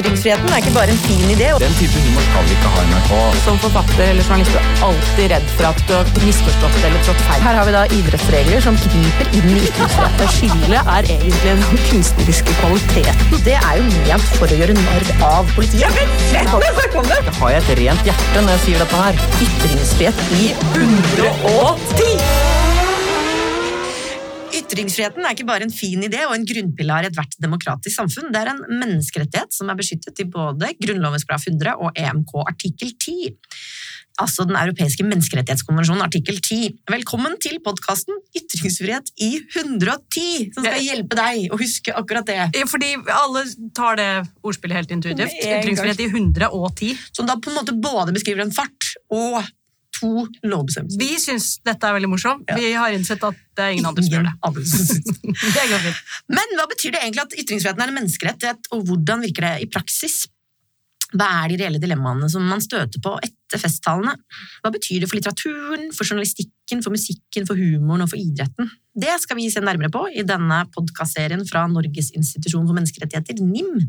Ytringsfriheten er ikke bare en fin idé. Den type humor skal vi ikke ha i NRK. Som forfatter eller journalist er du alltid redd for at du har misforstått eller trådt feil. Her har vi da idrettsregler som griper inn i ytringsfriheten. Skyldet er egentlig den kunstneriske kvaliteten. Det er jo ment for å gjøre narr av politiet. Ja, men sett deg snakke om det! Har jeg et rent hjerte når jeg sier dette her? Ytringsfrihet i 110! Ytringsfriheten er ikke bare en fin idé og en grunnpilar i ethvert demokratisk samfunn. Det er en menneskerettighet som er beskyttet i både Grunnlovens paragraf 100 og EMK artikkel 10. Altså Den europeiske menneskerettighetskonvensjonen artikkel 10. Velkommen til podkasten Ytringsfrihet i 110, som skal hjelpe deg å huske akkurat det. Fordi alle tar det ordspillet helt intuitivt. Ytringsfrihet i 110. Som da på en måte både beskriver en fart og to lovbestemmelser. Vi syns dette er veldig morsomt. Vi har innsett at det er ingen andre som gjør det. det. Det går fint. Men hva betyr det egentlig at ytringsfriheten er en menneskerettighet, og hvordan virker det i praksis? Hva er de reelle dilemmaene som man støter på etter festtalene? Hva betyr det for litteraturen, for journalistikken, for musikken, for humoren og for idretten? Det skal vi se nærmere på i denne podkastserien fra Norges institusjon for menneskerettigheter, NIM.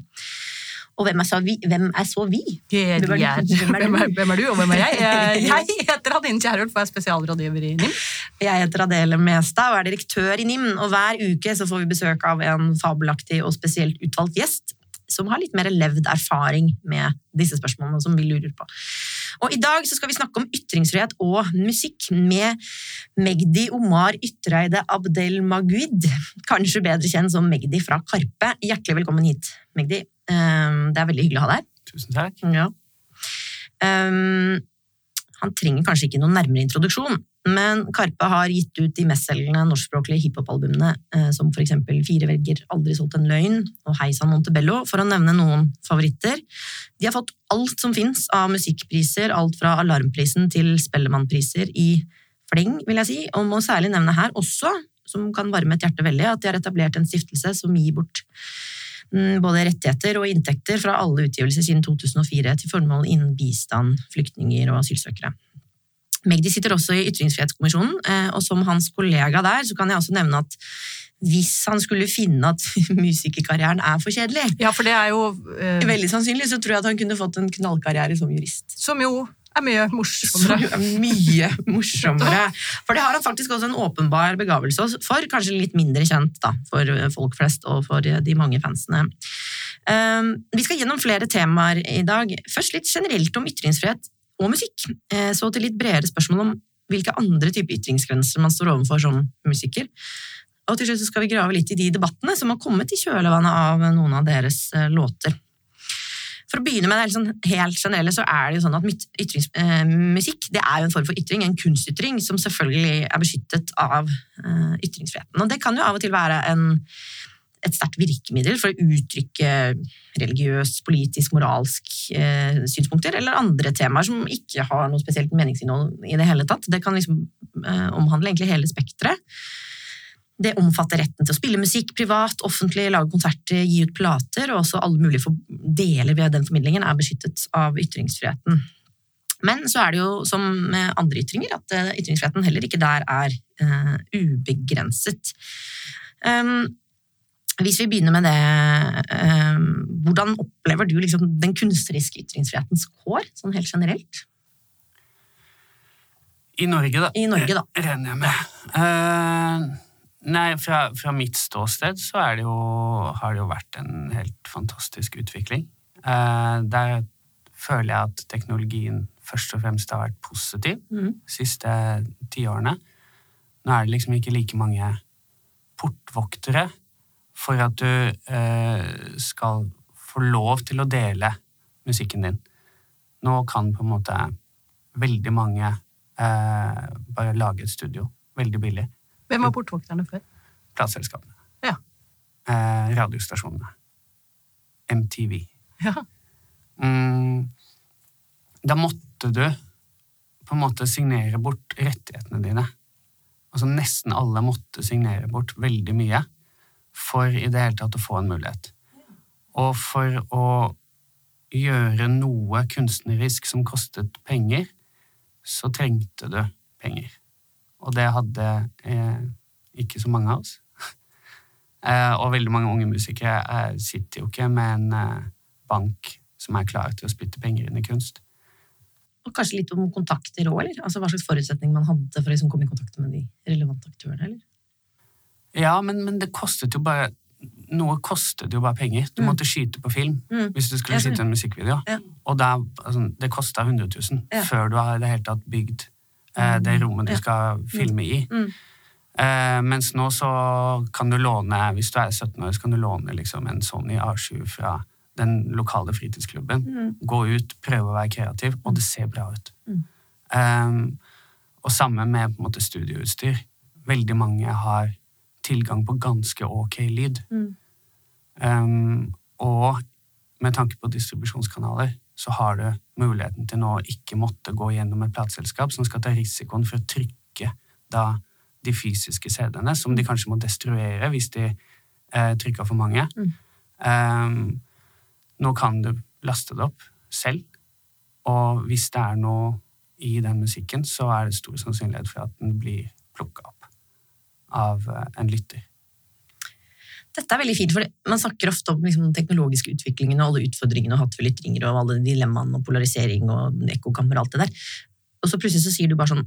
Og hvem er så vi? Hvem er så vi? Hvem er? Hvem er du? hvem er, du, og hvem er jeg? Jeg heter Adine Kjærulf og er spesialrådgiver i NIM. Jeg heter Adele Mestad og er direktør i NIM, og hver uke så får vi besøk av en fabelaktig og spesielt utvalgt gjest som har litt mer levd erfaring med disse spørsmålene som vi lurer på. Og I dag så skal vi snakke om ytringsfrihet og musikk med Magdi Omar Ytreide Abdel Maguid, kanskje bedre kjent som Magdi fra Karpe. Hjertelig velkommen hit, Magdi. Eh, Det er veldig hyggelig å ha deg her. Tusen takk. Ja. Um, han trenger kanskje ikke noen nærmere introduksjon, men Karpe har gitt ut de mestselgende norskspråklige hiphop-albumene, eh, som for eksempel Fire vegger, Aldri solgt en løgn og Hei sann Montebello, for å nevne noen favoritter. De har fått alt som fins av musikkpriser, alt fra Alarmprisen til Spellemannpriser i fleng, vil jeg si, og må særlig nevne her også, som kan varme et hjerte veldig, at de har etablert en stiftelse som gir bort både rettigheter og inntekter fra alle utgivelser siden 2004 til formål innen bistand, flyktninger og asylsøkere. Magdi sitter også i Ytringsfrihetskommisjonen, eh, og som hans kollega der, så kan jeg også nevne at hvis han skulle finne at musikerkarrieren er for kjedelig, Ja, for det er jo eh, veldig sannsynlig, så tror jeg at han kunne fått en knallkarriere som jurist. Som jo er mye morsommere. Så mye morsommere. For det har han faktisk også en åpenbar begavelse for, kanskje litt mindre kjent da, for folk flest og for de mange fansene. Um, vi skal gjennom flere temaer i dag. Først litt generelt om ytringsfrihet og musikk. Eh, Så til litt bredere spørsmål om hvilke andre typer ytringsgrenser man står overfor som musiker. Og til slutt skal vi grave litt i de debattene som har kommet i kjølvannet av noen av deres eh, låter. For å begynne med det sånn, helt generelle, så er det jo sånn at myt- eh, det er jo en form for ytring, en kunstytring, som selvfølgelig er beskyttet av eh, ytringsfriheten. Og det kan jo av og til være en, et sterkt virkemiddel for å uttrykke religiøst, politisk, moralsk eh, synspunkter, eller andre temaer som ikke har noe spesielt meningsinnhold i det hele tatt. Det kan liksom eh, omhandle egentlig hele spekteret. Det omfatter retten til å spille musikk privat, offentlig, lage konserter, gi ut plater, og også alle mulige deler ved den formidlingen er beskyttet av ytringsfriheten. Men så er det jo som med andre ytringer, at eh, ytringsfriheten heller ikke der er uh, ubegrenset. Um, hvis vi begynner med det, um, hvordan opplever du liksom den kunstneriske ytringsfrihetens kår, sånn helt generelt? I Norge, da. I Norge, da. Regner jeg med. Eh, nei, fra, fra mitt ståsted så det jo, har det jo vært en helt fantastisk utvikling. Eh, der føler jeg at teknologien først og fremst har vært positiv de de siste tiårene. Nå er det liksom ikke like mange portvoktere for at du eh, skal få lov til å dele musikken din. Nå kan på en måte veldig mange eh, bare lage et studio veldig billig. Hvem var portvokterne før? Plateselskapene. Ja. Eh, radiostasjonene. MTV. Ja. Mm, da måtte du på en måte signere bort rettighetene dine. Altså Nesten alle måtte signere bort veldig mye for i det hele tatt å få en mulighet. Og for å gjøre noe kunstnerisk som kostet penger, så trengte du penger. Og det hadde eh, ikke så mange av oss. eh, og veldig mange unge musikere eh, sitter jo ikke med en eh, bank som er klar til å spytte penger inn i kunst. Og kanskje litt om kontakter òg, eller? Altså hva slags forutsetning man hadde for å liksom komme i kontakt med de relevante aktørene, eller? Ja, men, men det kostet jo bare Noe kostet jo bare penger. Du Mm. måtte skyte på film Mm. hvis du skulle skyte en musikkvideo. Ja. Og der, altså, det kosta 100 000 Ja. før du har i det hele tatt bygd eh, det rommet du Ja. skal filme i. Mm. Eh, mens nå så kan du låne, hvis du er 17 år, så kan du låne liksom en Sony A7 fra den lokale fritidsklubben. Mm. Gå ut, prøve å være kreativ, og det ser bra ut. Mm. Um, og samme med på en måte studioutstyr. Veldig mange har tilgang på ganske ok lyd. Mm. Um, og med tanke på distribusjonskanaler, så har du muligheten til nå å ikke måtte gå gjennom et plateselskap som skal ta risikoen for å trykke da de fysiske CD-ene, som de kanskje må destruere hvis de eh, trykker for mange. Mm. Um, nå kan du laste det opp selv, og hvis det er noe i den musikken, så er det stor sannsynlighet for at den blir plukka opp av eh, en lytter. Dette er veldig fint, for man snakker ofte om liksom, den teknologiske utviklingen og alle utfordringene og hatefulle ytringer og alle dilemmaene og polarisering og ekkokammer og alt det der. Og så plutselig så sier du bare sånn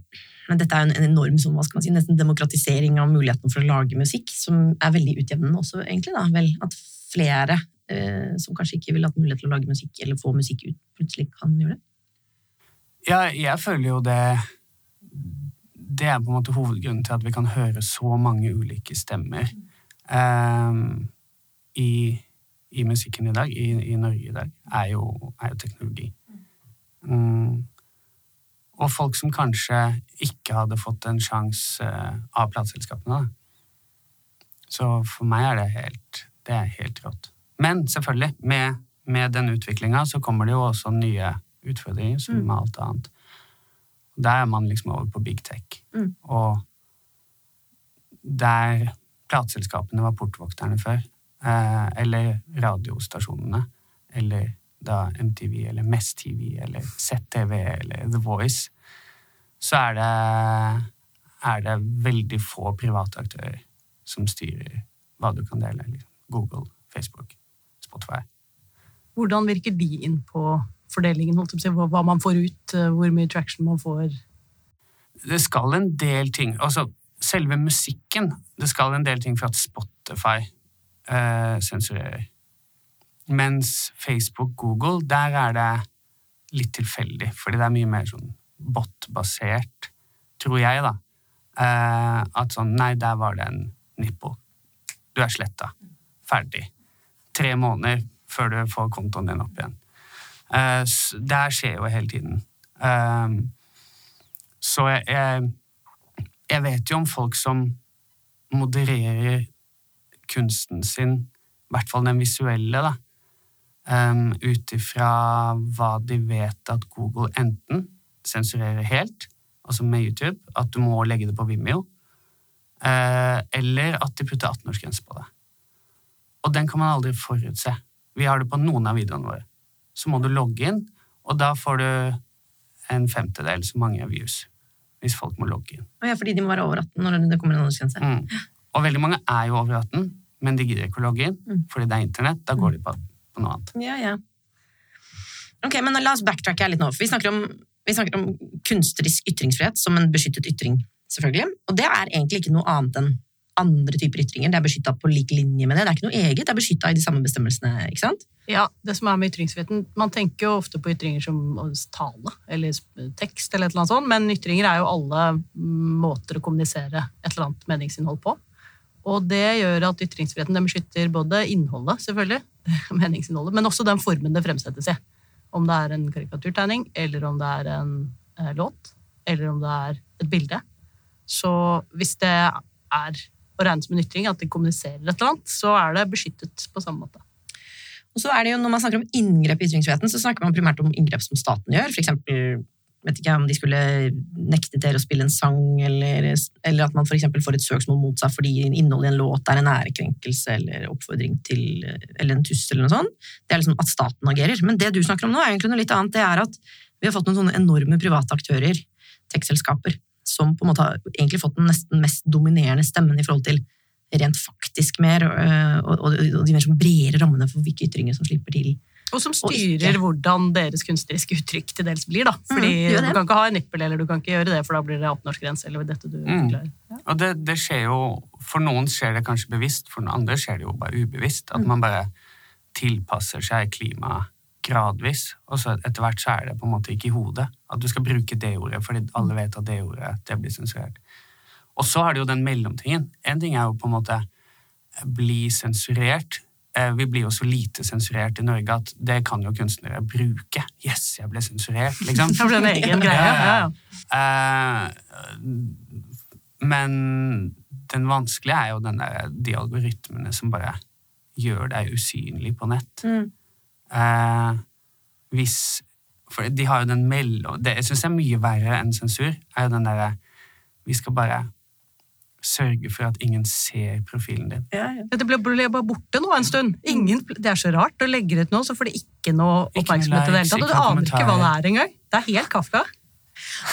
Men dette er jo en enorm sånn, hva skal man si, nesten demokratisering av muligheten for å lage musikk, som er veldig utjevnende også, egentlig. da, vel, At flere eh, som kanskje ikke ville hatt mulighet til å lage musikk eller få musikk ut, plutselig kan gjøre det. Ja, jeg føler jo det Det er på en måte hovedgrunnen til at vi kan høre så mange ulike stemmer eh, i, i musikken i dag, i, i Norge i dag, er jo, er jo teknologi. Mm. Og folk som kanskje ikke hadde fått en sjanse eh, av plateselskapene. Så for meg er det helt, det er helt rått. Men selvfølgelig, med, med den utviklinga så kommer det jo også nye utfordringer, som Mm. med alt annet. Der er man liksom over på big tech. Mm. Og der plateselskapene var portvokterne før, eh, eller radiostasjonene, eller da MTV, eller Mest-TV, eller ZTV, eller The Voice, så er det, er det veldig få private aktører som styrer hva du kan dele. Liksom. Google, Facebook, Spotify. Hvordan virker de inn på fordelingen? Hva man får ut, eh, hvor mye traction man får? det skal en del ting Altså, selve musikken Det skal en del ting for at Spotify eh, sensurerer. Mens Facebook, Google, der er det litt tilfeldig, fordi det er mye mer sånn bot-basert, tror jeg, da. Eh, at sånn Nei, der var det en nipple. Du er sletta. Ferdig. Tre måneder før du får kontoen din opp igjen. Eh, det skjer jo hele tiden. Eh, så jeg, jeg, jeg vet jo om folk som modererer kunsten sin, i hvert fall den visuelle, da, um, ut ifra hva de vet at Google enten sensurerer helt, altså med YouTube, at du må legge det på Vimeo, uh, eller at de putter 18-årsgrense på det. Og den kan man aldri forutse. Vi har det på noen av videoene våre. Så må du logge inn, og da får du en femtedel så mange views hvis folk må logge inn. Ja, fordi de må være over 18 når det kommer en aldersgrense. Mm. Og veldig mange er jo over 18, men de gidder ikke å logge inn Mm. fordi det er internett. Da går de på, på noe annet. Ja, ja. Ok, men la oss backtracke her litt nå. for Vi snakker om, vi snakker om kunstnerisk ytringsfrihet som en beskyttet ytring, selvfølgelig. Og det er egentlig ikke noe annet enn andre typer ytringer. Det er beskytta på lik linje med det. Det er ikke noe eget, det er beskytta i de samme bestemmelsene. ikke sant? Ja, det som er med ytringsfriheten, Man tenker jo ofte på ytringer som tale eller tekst, eller et eller annet sånt, men ytringer er jo alle måter å kommunisere et eller annet meningsinnhold på. Og det gjør at ytringsfriheten den beskytter både innholdet, selvfølgelig, meningsinnholdet, men også den formen det fremsettes i. Om det er en karikaturtegning, eller om det er en eh, låt, eller om det er et bilde. Så hvis det er å regne som en ytring, at de kommuniserer et eller annet, så er det beskyttet på samme måte. Og så er det jo, Når man snakker om inngrep i ytringsfriheten, så snakker man primært om inngrep som staten gjør. For eksempel, vet ikke om de skulle nekte dere å spille en sang, eller, eller at man eksempel får et søksmål mot seg fordi innholdet i en låt er en ærekrenkelse eller oppfordring til eller en tussel eller noe sånt. Det er liksom at staten agerer. Men det du snakker om nå, er egentlig noe litt annet. Det er at vi har fått noen sånne enorme private aktører, tech-selskaper, som på en måte har egentlig fått den nesten mest dominerende stemmen i forhold til rent faktisk mer, øh, og, og, og de mer som bredere rammene for hvilke ytringer som slipper til Og som Og styrer ikke. hvordan deres kunstneriske uttrykk til dels blir. da. Fordi Mm. Du kan ikke ha en nippel, eller du kan ikke gjøre det, for da blir det 18-årsgrense. eller dette du Mm. Ja. Og det, det skjer jo For noen skjer det kanskje bevisst, for noen andre skjer det jo bare ubevisst. At man bare tilpasser seg klimaet gradvis, og så etter hvert så er det på en måte ikke i hodet. At du skal bruke det ordet, fordi alle vet at det ordet det blir sensurert. Og så har det jo den mellomtingen. En ting er jo på en måte bli sensurert. Eh, Vi blir jo så lite sensurert i Norge at det kan jo kunstnere bruke. Yes, jeg ble sensurert, liksom. Det ble en egen greie. Ja, ja. Eh, men den vanskelige er jo den der, de algoritmene som bare gjør deg usynlig på nett. Mm. Eh, hvis For de har jo den mellom... Det jeg syns er mye verre enn sensur, er jo den derre Vi skal bare sørge for at ingen ser profilen din. Ja, ja. Det ble, ble bare borte nå en stund. Ingen, det er så rart. Du legger ut noe, så får det ikke noe Ikke noe oppmerksomhet i det hele likes, tatt. Og du aner ikke hva det er engang. Det er helt Kafka.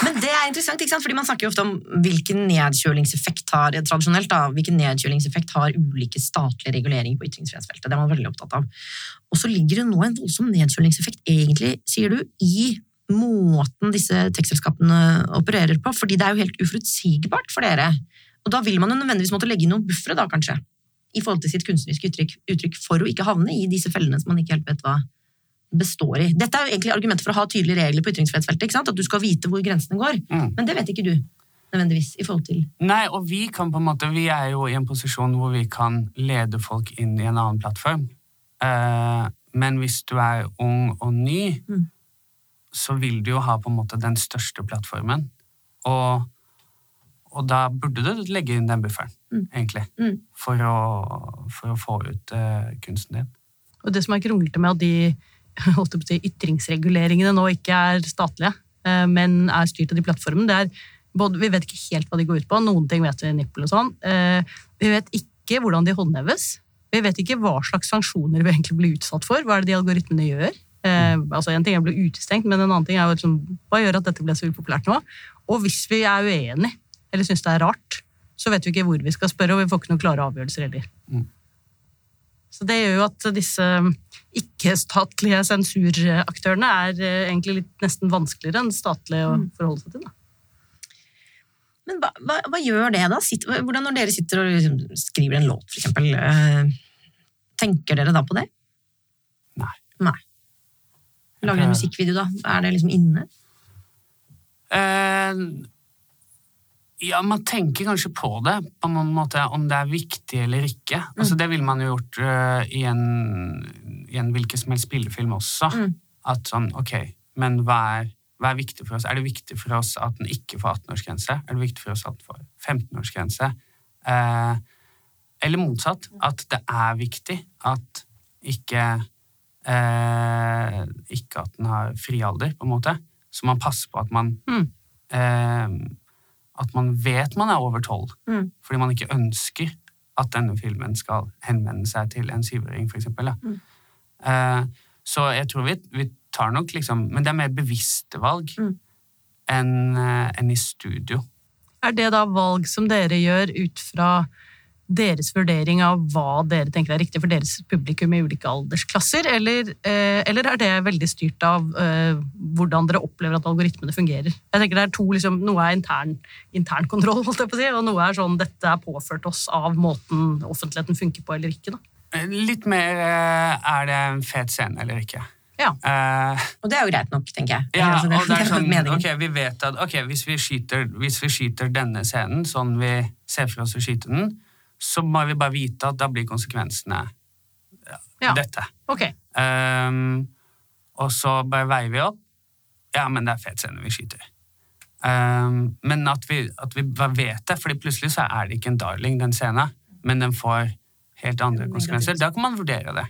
Men det er interessant, ikke sant? fordi man snakker jo ofte om hvilken nedkjølingseffekt har tradisjonelt da, hvilken nedkjølingseffekt har ulike statlige reguleringer på ytringsfrihetsfeltet. Det er man veldig opptatt av. Og så ligger det nå en voldsom nedkjølingseffekt, egentlig, sier du, i måten disse tekstselskapene opererer på, fordi det er jo helt uforutsigbart for dere. Og da vil man jo nødvendigvis måtte legge inn noen buffere, da, kanskje, i forhold til sitt kunstneriske uttrykk, uttrykk for å ikke havne i disse fellene som man ikke helt vet hva består i. Dette er jo egentlig argumentet for å ha tydelige regler på ytringsfrihetsfeltet, ikke sant? at du skal vite hvor grensene går. Mm. Men det vet ikke du, nødvendigvis, i forhold til Nei, og vi kan på en måte, vi er jo i en posisjon hvor vi kan lede folk inn i en annen plattform. Uh, men hvis du er ung og ny, Mm. så vil du jo ha på en måte den største plattformen. Og, og da burde du legge inn den bufferen, Mm. egentlig, Mm. for å, for å få ut uh, kunsten din. Og det som er kronglete med at de holdt på å si, ytringsreguleringene nå ikke er statlige, uh, men er styrt av de plattformene, det er både, Vi vet ikke helt hva de går ut på. Noen ting vet vi, nippel og sånn. Uh, Vi vet ikke hvordan de håndheves. Vi vet ikke hva slags sanksjoner vi egentlig blir utsatt for. Hva er det de algoritmene gjør? Eh, altså En ting er å bli utestengt, men en annen ting er jo liksom, hva gjør at dette ble så upopulært nå? Og hvis vi er uenige eller syns det er rart, så vet vi ikke hvor vi skal spørre, og vi får ikke noen klare avgjørelser heller. Mm. Så det gjør jo at disse ikke-statlige sensuraktørene er eh, egentlig litt nesten vanskeligere enn statlige å forholde seg til. Da. Men hva, hva, hva gjør det, da? Sitt, hvordan når dere sitter og liksom skriver en låt, for eksempel, eh, tenker dere da på det? Nei. Nei. Lager en Eh. musikkvideo, da? Er det liksom inne? Eh, ja, man tenker kanskje på det, på noen måte, om det er viktig eller ikke. Altså, det ville man jo gjort uh, i, en, i en hvilken som helst spillefilm også. Mm. At sånn, ok, men hva er, hva er viktig for oss? Er det viktig for oss at den ikke får 18-årsgrense? Er det viktig for oss at den får 15-årsgrense? Uh, eller motsatt, at det er viktig at ikke uh, Ikke at den har frialder, på en måte. Så man passer på at man Mm. At man vet man er over tolv. Mm. Fordi man ikke ønsker at denne filmen skal henvende seg til en syvåring, eksempel. Mm. Uh, så jeg tror vi, vi tar nok liksom Men det er mer bevisste valg Mm. enn eh, enn i studio. Er det da valg som dere gjør ut fra deres vurdering av hva dere tenker er riktig for deres publikum i ulike aldersklasser, eller, eh, eller er det veldig styrt av eh, hvordan dere opplever at algoritmene fungerer? Jeg tenker det er to, liksom, Noe er intern, intern kontroll, holdt jeg på å si, og noe er sånn dette er påført oss av måten offentligheten funker på eller ikke. da. Eh, Litt mer eh, er det en fet scene eller ikke. Ja. Uh, Og det er jo greit nok, tenker jeg. Ja, Altså, og det er sånn, meningen. ok, vi vet at okay, hvis vi, skyter, hvis vi skyter denne scenen sånn vi ser for oss å skyte den, så må vi bare vite at da blir konsekvensene Ja. dette. Okay. Um, og så bare veier vi opp. Ja, men det er fet scene vi skyter. Um, men at vi, at vi bare vet det, fordi plutselig så er det ikke en darling, den scenen, men den får helt andre konsekvenser. Da kan man vurdere det.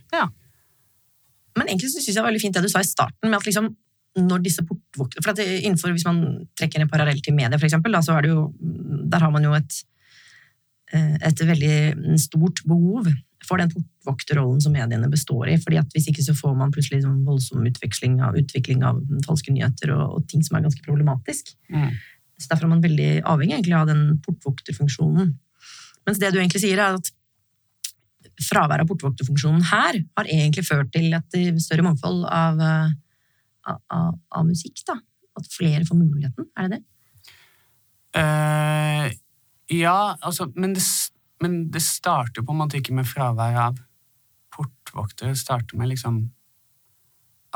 Men egentlig syns jeg det var veldig fint det du sa i starten, med at liksom når disse portvokterne For innenfor, hvis man trekker en parallell til media, for eksempel, da, så er det jo Der har man jo et, et veldig stort behov for den portvokterrollen som mediene består i. fordi at Hvis ikke så får man plutselig sånn voldsom utveksling av, utvikling av falske nyheter og, og ting som er ganske problematisk. Mm. Så Derfor er man veldig avhengig egentlig av den portvokterfunksjonen. Mens det du egentlig sier, er at fraværet av portvokterfunksjonen her har egentlig ført til et større mangfold av, eh, av, av, av musikk, da. At flere får muligheten, er det det? Eh, ja, altså, men det, men det starter på en måte ikke med fravær av portvoktere. Det starter med liksom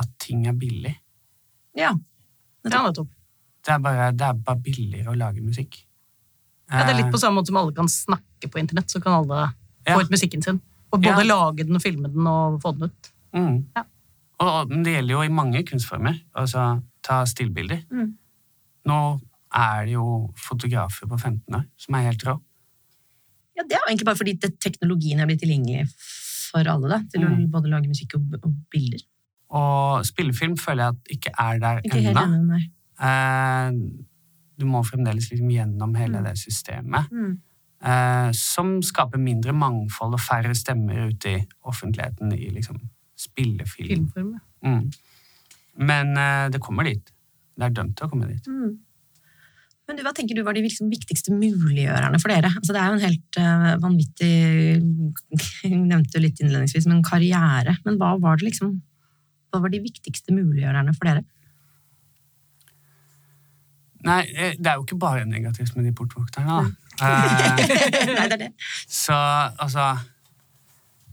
at ting er billig. Ja. Ja, nettopp. Det er bare, det er bare billigere å lage musikk. Ja, det er litt Eh, på samme måte som alle kan snakke på internett, så kan alle få ut musikken sin. Og både Ja. lage den og filme den og få den ut. Mm. Ja. Og, og det gjelder jo i mange kunstformer. Altså, ta stillbilder. Mm. Nå er det jo fotografer på 15 år som er helt rå. ja, det er jo egentlig bare fordi det, teknologien er blitt tilgjengelig for alle, da. Til å Mm. både lage musikk og, og bilder. Og spillefilm føler jeg at ikke er der Ikke ennå. Eh, du må fremdeles liksom gjennom hele det systemet. Mm. eh, som skaper mindre mangfold og færre stemmer ute i offentligheten i liksom spillefilm. Filmform. ja. Mm. Men eh, det kommer dit. Det er dømt til å komme dit. Mm. Men du, hva tenker du var de liksom viktigste muliggjørerne for dere? Altså, det er jo en helt uh, vanvittig Jeg nevnte litt innledningsvis, men karriere. Men hva var det liksom Hva var de viktigste muliggjørerne for dere? Nei, eh, det er jo ikke bare negativt med de portvokterne, da. Eh, Nei, det er det. Så altså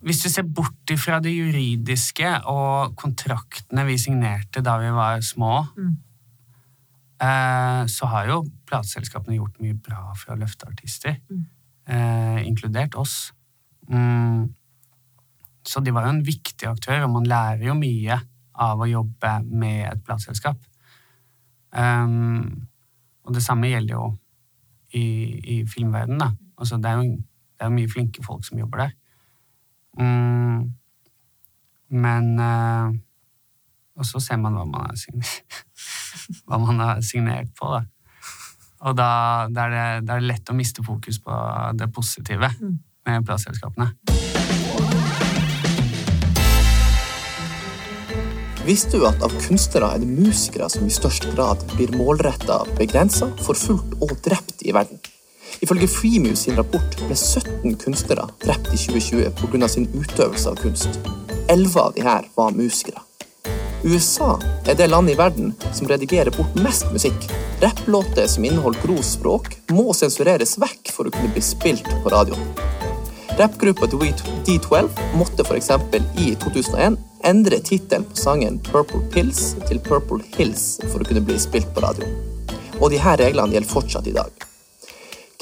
Hvis du ser bort ifra det juridiske og kontraktene vi signerte da vi var små, Mm. Eh, så har jo plateselskapene gjort mye bra for å løfte artister, Mm. eh, inkludert oss. Mm. Så de var jo en viktig aktør, og man lærer jo mye av å jobbe med et plateselskap. Um, og det samme gjelder jo i, i filmverdenen, da. Altså, det er jo det er jo mye flinke folk som jobber der. Mm, men uh, Og så ser man hva man er signert, hva man har signert på, da. Og da, da, er det, da er det lett å miste fokus på det positive Mm. med plateselskapene. Visste du at av kunstnere er det musikere som i størst grad blir målretta, begrensa, forfulgt og drept i verden? Ifølge Freemuse sin rapport ble 17 kunstnere drept i 2020 pga. sin utøvelse av kunst. Elleve av de her var musikere. USA er det landet i verden som redigerer bort mest musikk. Rapplåter som inneholder grovt språk, må sensureres vekk for å kunne bli spilt på radioen. Rappgruppa D12 måtte f.eks. i 2001 endre tittelen på sangen Purple Pills til Purple Hills for å kunne bli spilt på radio. Og her reglene gjelder fortsatt i dag.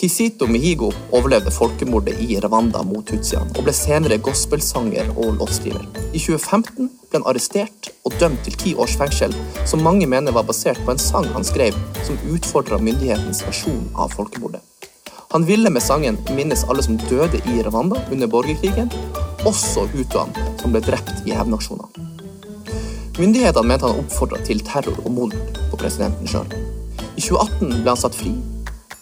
Kisito Mihigo overlevde folkemordet i Rwanda mot tutsiene og ble senere gospelsanger og låtskriver. I 2015 ble han arrestert og dømt til ti års fengsel, som mange mener var basert på en sang han skrev som utfordra myndighetens versjon av folkemordet. Han ville med sangen minnes alle som døde i Rwanda under borgerkrigen, også hutuene som ble drept i hevnaksjoner. Myndighetene mente han oppfordra til terror og mord på presidenten sjøl. I 2018 ble han satt fri,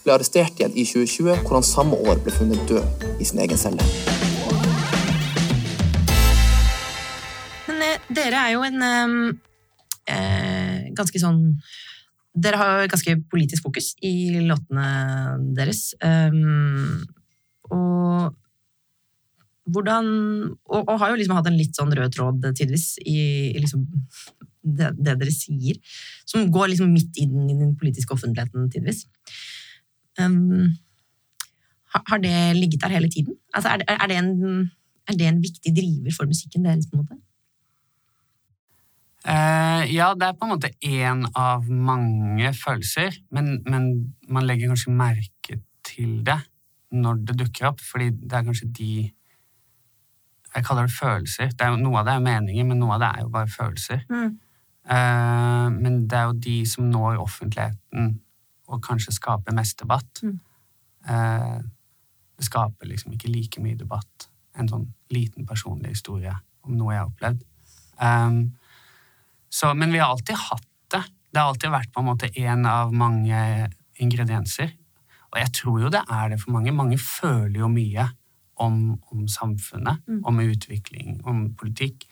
ble arrestert igjen i 2020, hvor han samme år ble funnet død i sin egen celle. Men eh, dere er jo en eh, eh, ganske sånn Dere har ganske politisk fokus i låtene deres. Um, og hvordan og, og har jo liksom hatt en litt sånn rød tråd, tidvis, i, i liksom det, det dere sier. Som går liksom midt inn i den politiske offentligheten, tydeligvis. Um, har, det ligget der hele tiden? Altså, er, det- er, det en, er det en viktig driver for musikken deres, på en måte? Uh, ja, det er på en måte én av mange følelser, men, men man legger kanskje merke til det når det dukker opp, fordi det er kanskje de Jeg kaller det følelser. Det er noe av det er meninger, men noe av det er jo bare følelser. Eh, men det er jo de som når offentligheten og kanskje skaper mest debatt. Mm. Eh, det skaper liksom ikke like mye debatt. En sånn liten personlig historie om noe jeg har opplevd. Um, så, men vi har alltid hatt det. Det har alltid vært på en måte en av mange ingredienser. Og jeg tror jo det er det for mange. Mange føler jo mye om, om samfunnet, Mm. om utvikling, om politikk.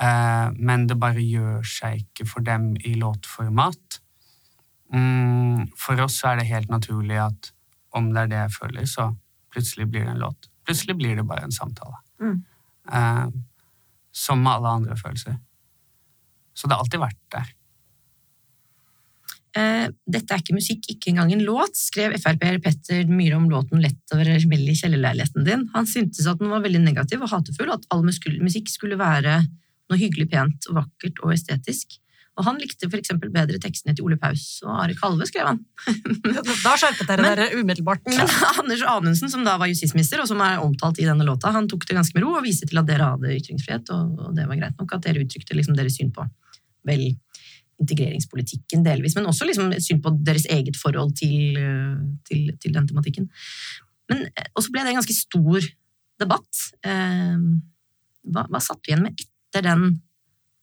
Eh, men det bare gjør seg ikke for dem i låtformat. Mm, for oss er det helt naturlig at om det er det jeg føler, så plutselig blir det en låt. Plutselig blir det bare en samtale. Mm. Eh, som med alle andre følelser. Så det har alltid vært der. Eh, dette er ikke musikk, ikke engang en låt, skrev Frp-er Petter Myhre om låten Lett over smell i kjellerleiligheten din. Han syntes at den var veldig negativ og hatefull, at all musikk skulle være noe hyggelig pent og vakkert og estetisk. Og han likte eksempel bedre tekstene til Ole Paus og Are Kalve, skrev han. Da skjerpet dere Men- dere umiddelbart. Men Anders Anundsen, som da var justisminister, og som er omtalt i denne låta, han tok det ganske med ro og viste til at dere hadde ytringsfrihet, og det var greit nok at dere uttrykte liksom deres syn på vel integreringspolitikken delvis, men også liksom et syn på deres eget forhold til, eh, til, til den tematikken. Men, også og så ble det en ganske stor debatt. Eh, Hva, hva satt du igjen med etter den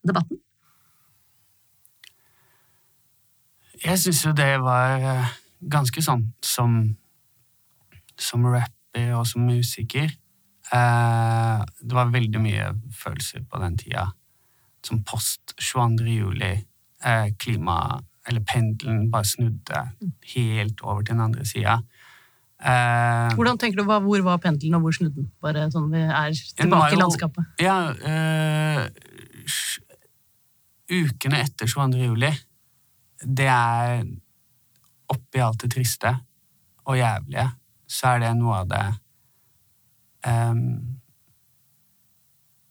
debatten? Jeg syns jo det var eh, ganske sånn som Som rapper og som musiker. Eh, det var veldig mye følelser på den tida. Som post 22. juli. Eh, klima Eller pendelen bare snudde helt over til den andre sida. Eh, Hvordan tenker du, hva- Hvor var pendelen, og hvor snudde den? Bare sånn vi er tilbake jo, i landskapet. Ja, ukene etter 22. juli, det er oppi alt det triste og jævlige, så er det noe av det um,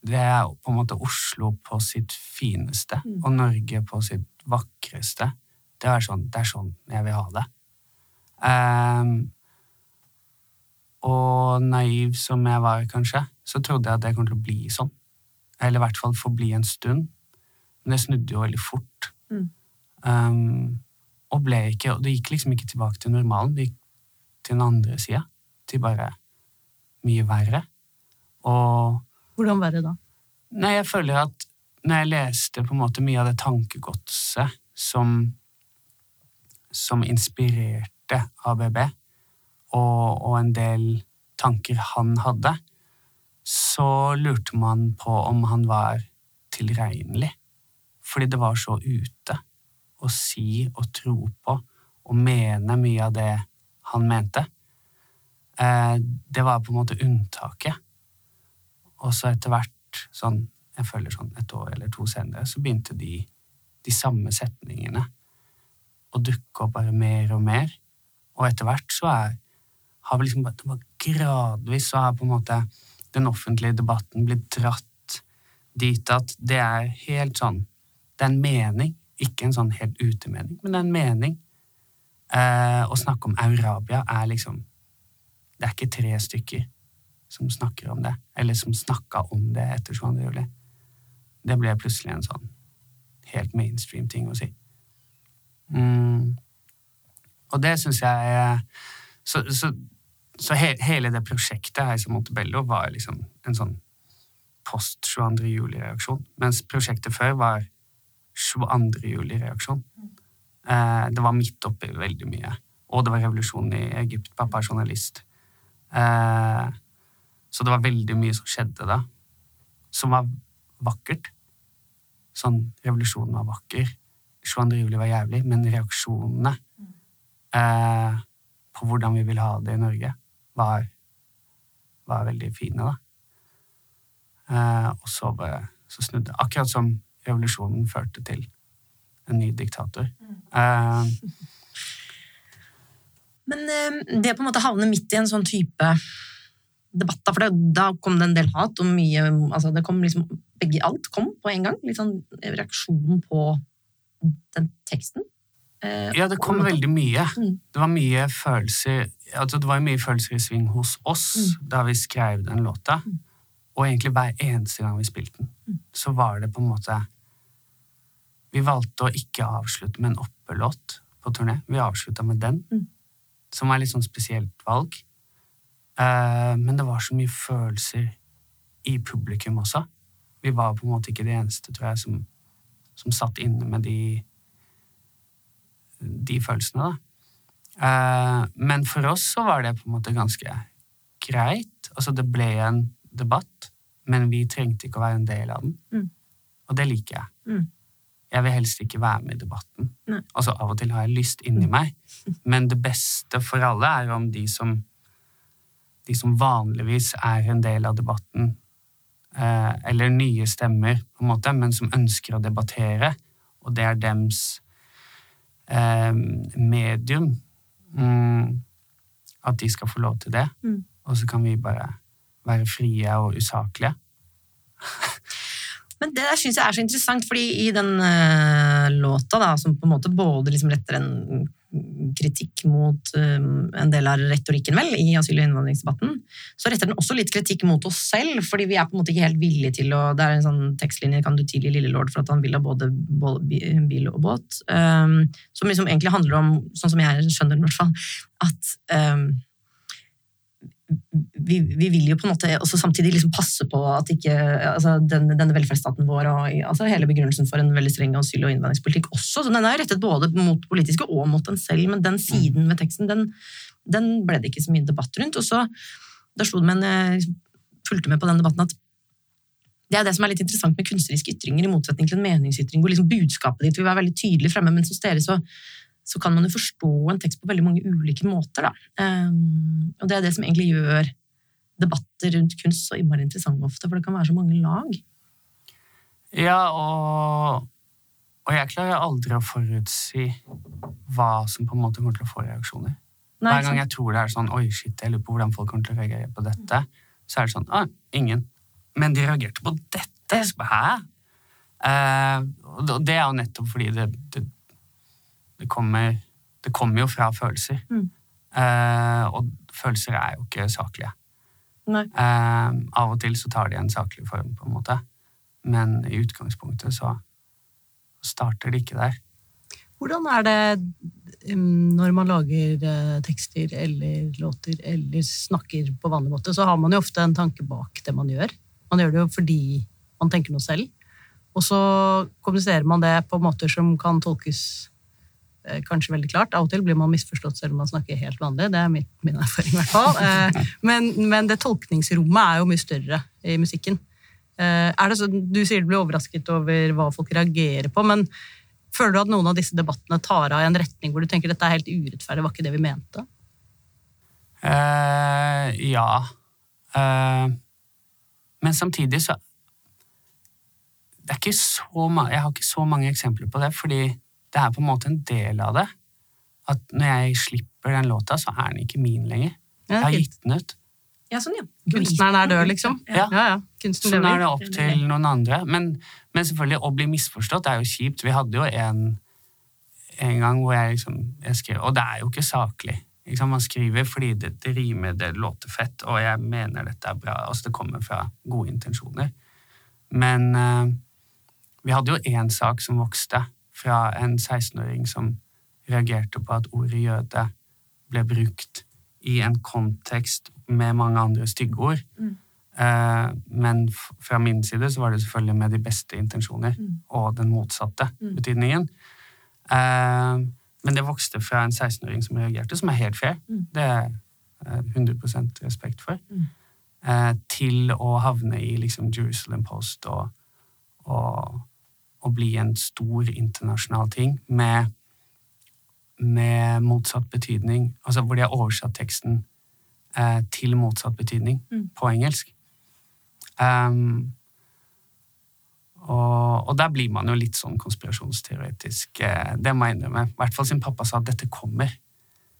Det er på en måte Oslo på sitt fineste, og Norge på sitt vakreste. Det er sånn, det er sånn jeg vil ha det. Um, og naiv som jeg var, kanskje, så trodde jeg at det kom til å bli sånn. Eller i hvert fall forbli en stund. Men det snudde jo veldig fort. Mm. Um, og ble ikke Og det gikk liksom ikke tilbake til normalen. Det gikk til den andre sida. Til bare mye verre. Og Hvordan verre da? Nei, jeg føler at når jeg leste på en måte mye av det tankegodset som, som inspirerte ABB, og, og en del tanker han hadde, så lurte man på om han var tilregnelig. Fordi det var så ute å si og tro på og mene mye av det han mente. Eh, det var på en måte unntaket. Og så etter hvert, sånn, jeg føler sånn et år eller to senere, så begynte de, de samme setningene å dukke opp bare mer og mer. Og etter hvert så er, har vi liksom bare, gradvis så har på en måte den offentlige debatten blitt dratt dit at det er helt sånn, det er en mening, ikke en sånn helt utemening, men det er en mening. Eh, å snakke om Eurabia er liksom, det er ikke tre stykker som snakker om det, eller som snakka om det etter 22. juli. Det ble plutselig en sånn helt mainstream ting å si. Mm. Og det syns jeg eh, Så, så, så he, hele det prosjektet her som Montebello var liksom en sånn post 22. juli-reaksjon, mens prosjektet før var 22. juli-reaksjon. Eh, det var midt oppi veldig mye. Og det var revolusjonen i Egypt. Pappa er journalist. Eh, så det var veldig mye som skjedde da, som var vakkert. Sånn, revolusjonen var vakker. 22. juli var jævlig, men reaksjonene eh, på hvordan vi vil ha det i Norge, var, var veldig fine, da. Eh, og så, bare, så snudde Akkurat som revolusjonen førte til en ny diktator. Eh, Men eh, det på en måte havne midt i en sånn type debatt, da, for det, da kom det en del hat og mye altså det kom liksom, begge, Alt kom på en gang. Litt sånn reaksjon på den teksten. Eh, Ja, det kom veldig mye. Mm. Det var mye følelser altså det var mye følelser i sving hos oss Mm. da vi skrev den låta. Og egentlig hver eneste gang vi spilte den, Mm. så var det på en måte Vi valgte å ikke avslutte med en oppelåt på turné. Vi avslutta med den, Mm. som var litt sånn spesielt valg. Uh, men det var så mye følelser i publikum også. Vi var på en måte ikke de eneste, tror jeg, som, som satt inne med de de følelsene, da. Uh, men for oss så var det på en måte ganske greit. Altså, det ble en debatt, men vi trengte ikke å være en del av den. Mm. Og det liker jeg. Mm. Jeg vil helst ikke være med i debatten. Nei. Altså, av og til har jeg lyst inni meg, men det beste for alle er om de som de som vanligvis er en del av debatten, eh, eller nye stemmer, på en måte, men som ønsker å debattere, og det er dems eh, medium. Mm, at de skal få lov til det, Mm. og så kan vi bare være frie og usaklige. Men det der syns jeg er så interessant, fordi i den uh, låta, da, som på en måte både liksom retter en kritikk mot um, en del av retorikken, vel, i asyl- og innvandringsdebatten, så retter den også litt kritikk mot oss selv, fordi vi er på en måte ikke helt villige til å Det er en sånn tekstlinje, kan du tilgi lille lord for at han vil ha både bil og båt, um, som liksom egentlig handler om, sånn som jeg skjønner den i hvert fall, at um, vi, vi vil jo på en måte også samtidig liksom passe på at ikke altså den, denne velferdsstaten vår og altså hele begrunnelsen for en veldig streng asyl- og innvandringspolitikk også, så den er rettet både mot politiske og mot den selv, men den siden ved teksten, den, den ble det ikke så mye debatt rundt. Og så da slo det meg når jeg liksom fulgte med på den debatten at det er det som er litt interessant med kunstneriske ytringer, i motsetning til en meningsytring, hvor liksom budskapet ditt vil være veldig tydelig fremme, mens hos dere så så kan man jo forstå en tekst på veldig mange ulike måter. Da. Um, og det er det som egentlig gjør debatter rundt kunst så innmari interessante ofte, for det kan være så mange lag. Ja, og, og jeg klarer aldri å forutsi hva som på en måte kommer til å få reaksjoner. Nei, Hver gang jeg tror det er sånn Oi, shit, jeg lurer på hvordan folk kommer til å reagere på dette, så er det sånn Å, ingen. Men de reagerte på dette! Hæ? Uh, og det er jo nettopp fordi det, det, det, kommer, det kommer jo fra følelser. Mm. Eh, og følelser er jo ikke saklige. Eh, av og til så tar de en saklig form, på en måte. Men i utgangspunktet så starter det ikke der. Hvordan er det um, når man lager eh, tekster eller låter eller snakker på vanlig måte, så har man jo ofte en tanke bak det man gjør. Man gjør det jo fordi man tenker noe selv. Og så kommuniserer man det på måter som kan tolkes kanskje veldig klart. Av og til blir man misforstått selv om man snakker helt vanlig. Det er min, min erfaring, i hvert fall. Eh, men, men det tolkningsrommet er jo mye større i musikken. Eh, er det så, du sier du blir overrasket over hva folk reagerer på, men føler du at noen av disse debattene tar av i en retning hvor du tenker dette er helt urettferdig, var ikke det vi mente? Eh, ja. Eh, men samtidig så det er ikke så mange, Jeg har ikke så mange eksempler på det, fordi det er på en måte en del av det. At når jeg slipper den låta, så er den ikke min lenger. Jeg har gitt den ut. Ja, sånn, ja. Kunstneren er død, liksom? Ja. ja, ja. Kunsten Så er det opp til noen andre. Men, men selvfølgelig, å bli misforstått er jo kjipt. Vi hadde jo en, en gang hvor jeg liksom jeg skrev, Og det er jo ikke saklig. Liksom. Man skriver fordi det, det rimer, det låter fett, og jeg mener dette er bra. Altså, det kommer fra gode intensjoner. Men uh, vi hadde jo én sak som vokste, fra en 16-åring som reagerte på at ordet jøde ble brukt i en kontekst med mange andre styggeord. Mm. men fra min side så var det selvfølgelig med de beste intensjoner og den motsatte betydningen. Eh, men det vokste fra en 16-åring som reagerte, som er helt fair. Det er eh, 100% respekt for. Eh, til å havne i liksom Jerusalem Post og, og, og bli en stor internasjonal ting med, med motsatt betydning. Altså hvor de har oversatt teksten eh, til motsatt betydning på engelsk. Um, og, og der blir man jo litt sånn konspirasjonsteoretisk. eh, Det må jeg innrømme. I hvert fall siden pappa sa at dette kommer.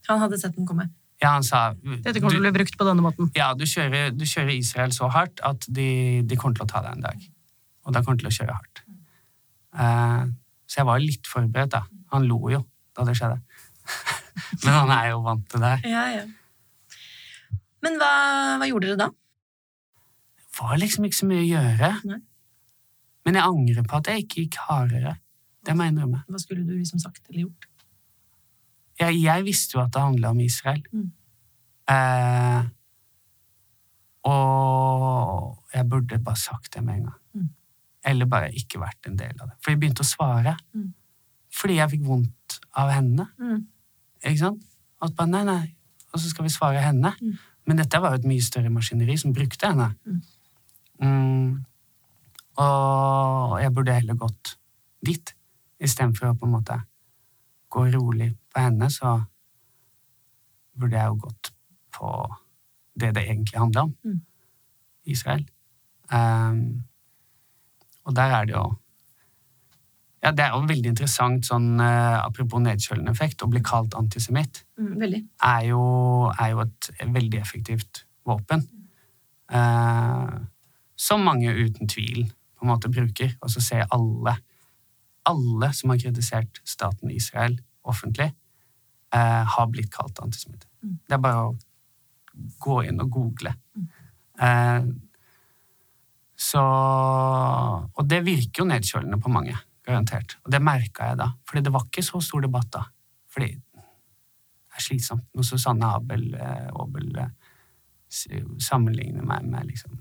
Han hadde sett den komme. Ja, han sa Dette kommer til å bli brukt på denne måten. ja, du, kjører, du kjører Israel så hardt at de, de kommer til å ta deg en dag. Og da kommer de til å kjøre hardt. Eh, så jeg var litt forberedt, da. Han lo jo da det skjedde. Men han er jo vant til det her. Ja, ja. Men hva, hva gjorde dere da? Det var liksom ikke så mye å gjøre. Nei. Men jeg angrer på at jeg ikke gikk hardere. Det må jeg innrømme. Hva skulle du liksom sagt eller gjort? Jeg, jeg visste jo at det handla om Israel. Mm. Eh, og jeg burde bare sagt det med en gang. Mm. Eller bare ikke vært en del av det. For jeg begynte å svare. Mm. Fordi jeg fikk vondt av henne. Mm. Ikke sant? At bare, nei, nei. Og så skal vi svare henne. Mm. Men dette var jo et mye større maskineri som brukte henne. Mm. Og jeg burde heller gått dit, istedenfor å på en måte gå rolig på henne, så burde jeg jo gått på det det egentlig handler om. Mm. Israel. Um, og der er det jo Ja, det er jo veldig interessant, sånn eh, apropos nedkjølende effekt, å bli kalt antisemitt Mm, veldig. er jo, er jo et veldig effektivt våpen. Eh, som mange uten tvil på en måte bruker. Og så ser alle, alle som har kritisert staten Israel offentlig, eh, har blitt kalt antisemitt. Det er bare å gå inn og google. Eh, så Og det virker jo nedkjølende på mange, garantert. Og det merka jeg da. Fordi det var ikke så stor debatt da. Fordi det er slitsomt når Susanne Abel eh, Aabel eh, sammenligner meg med liksom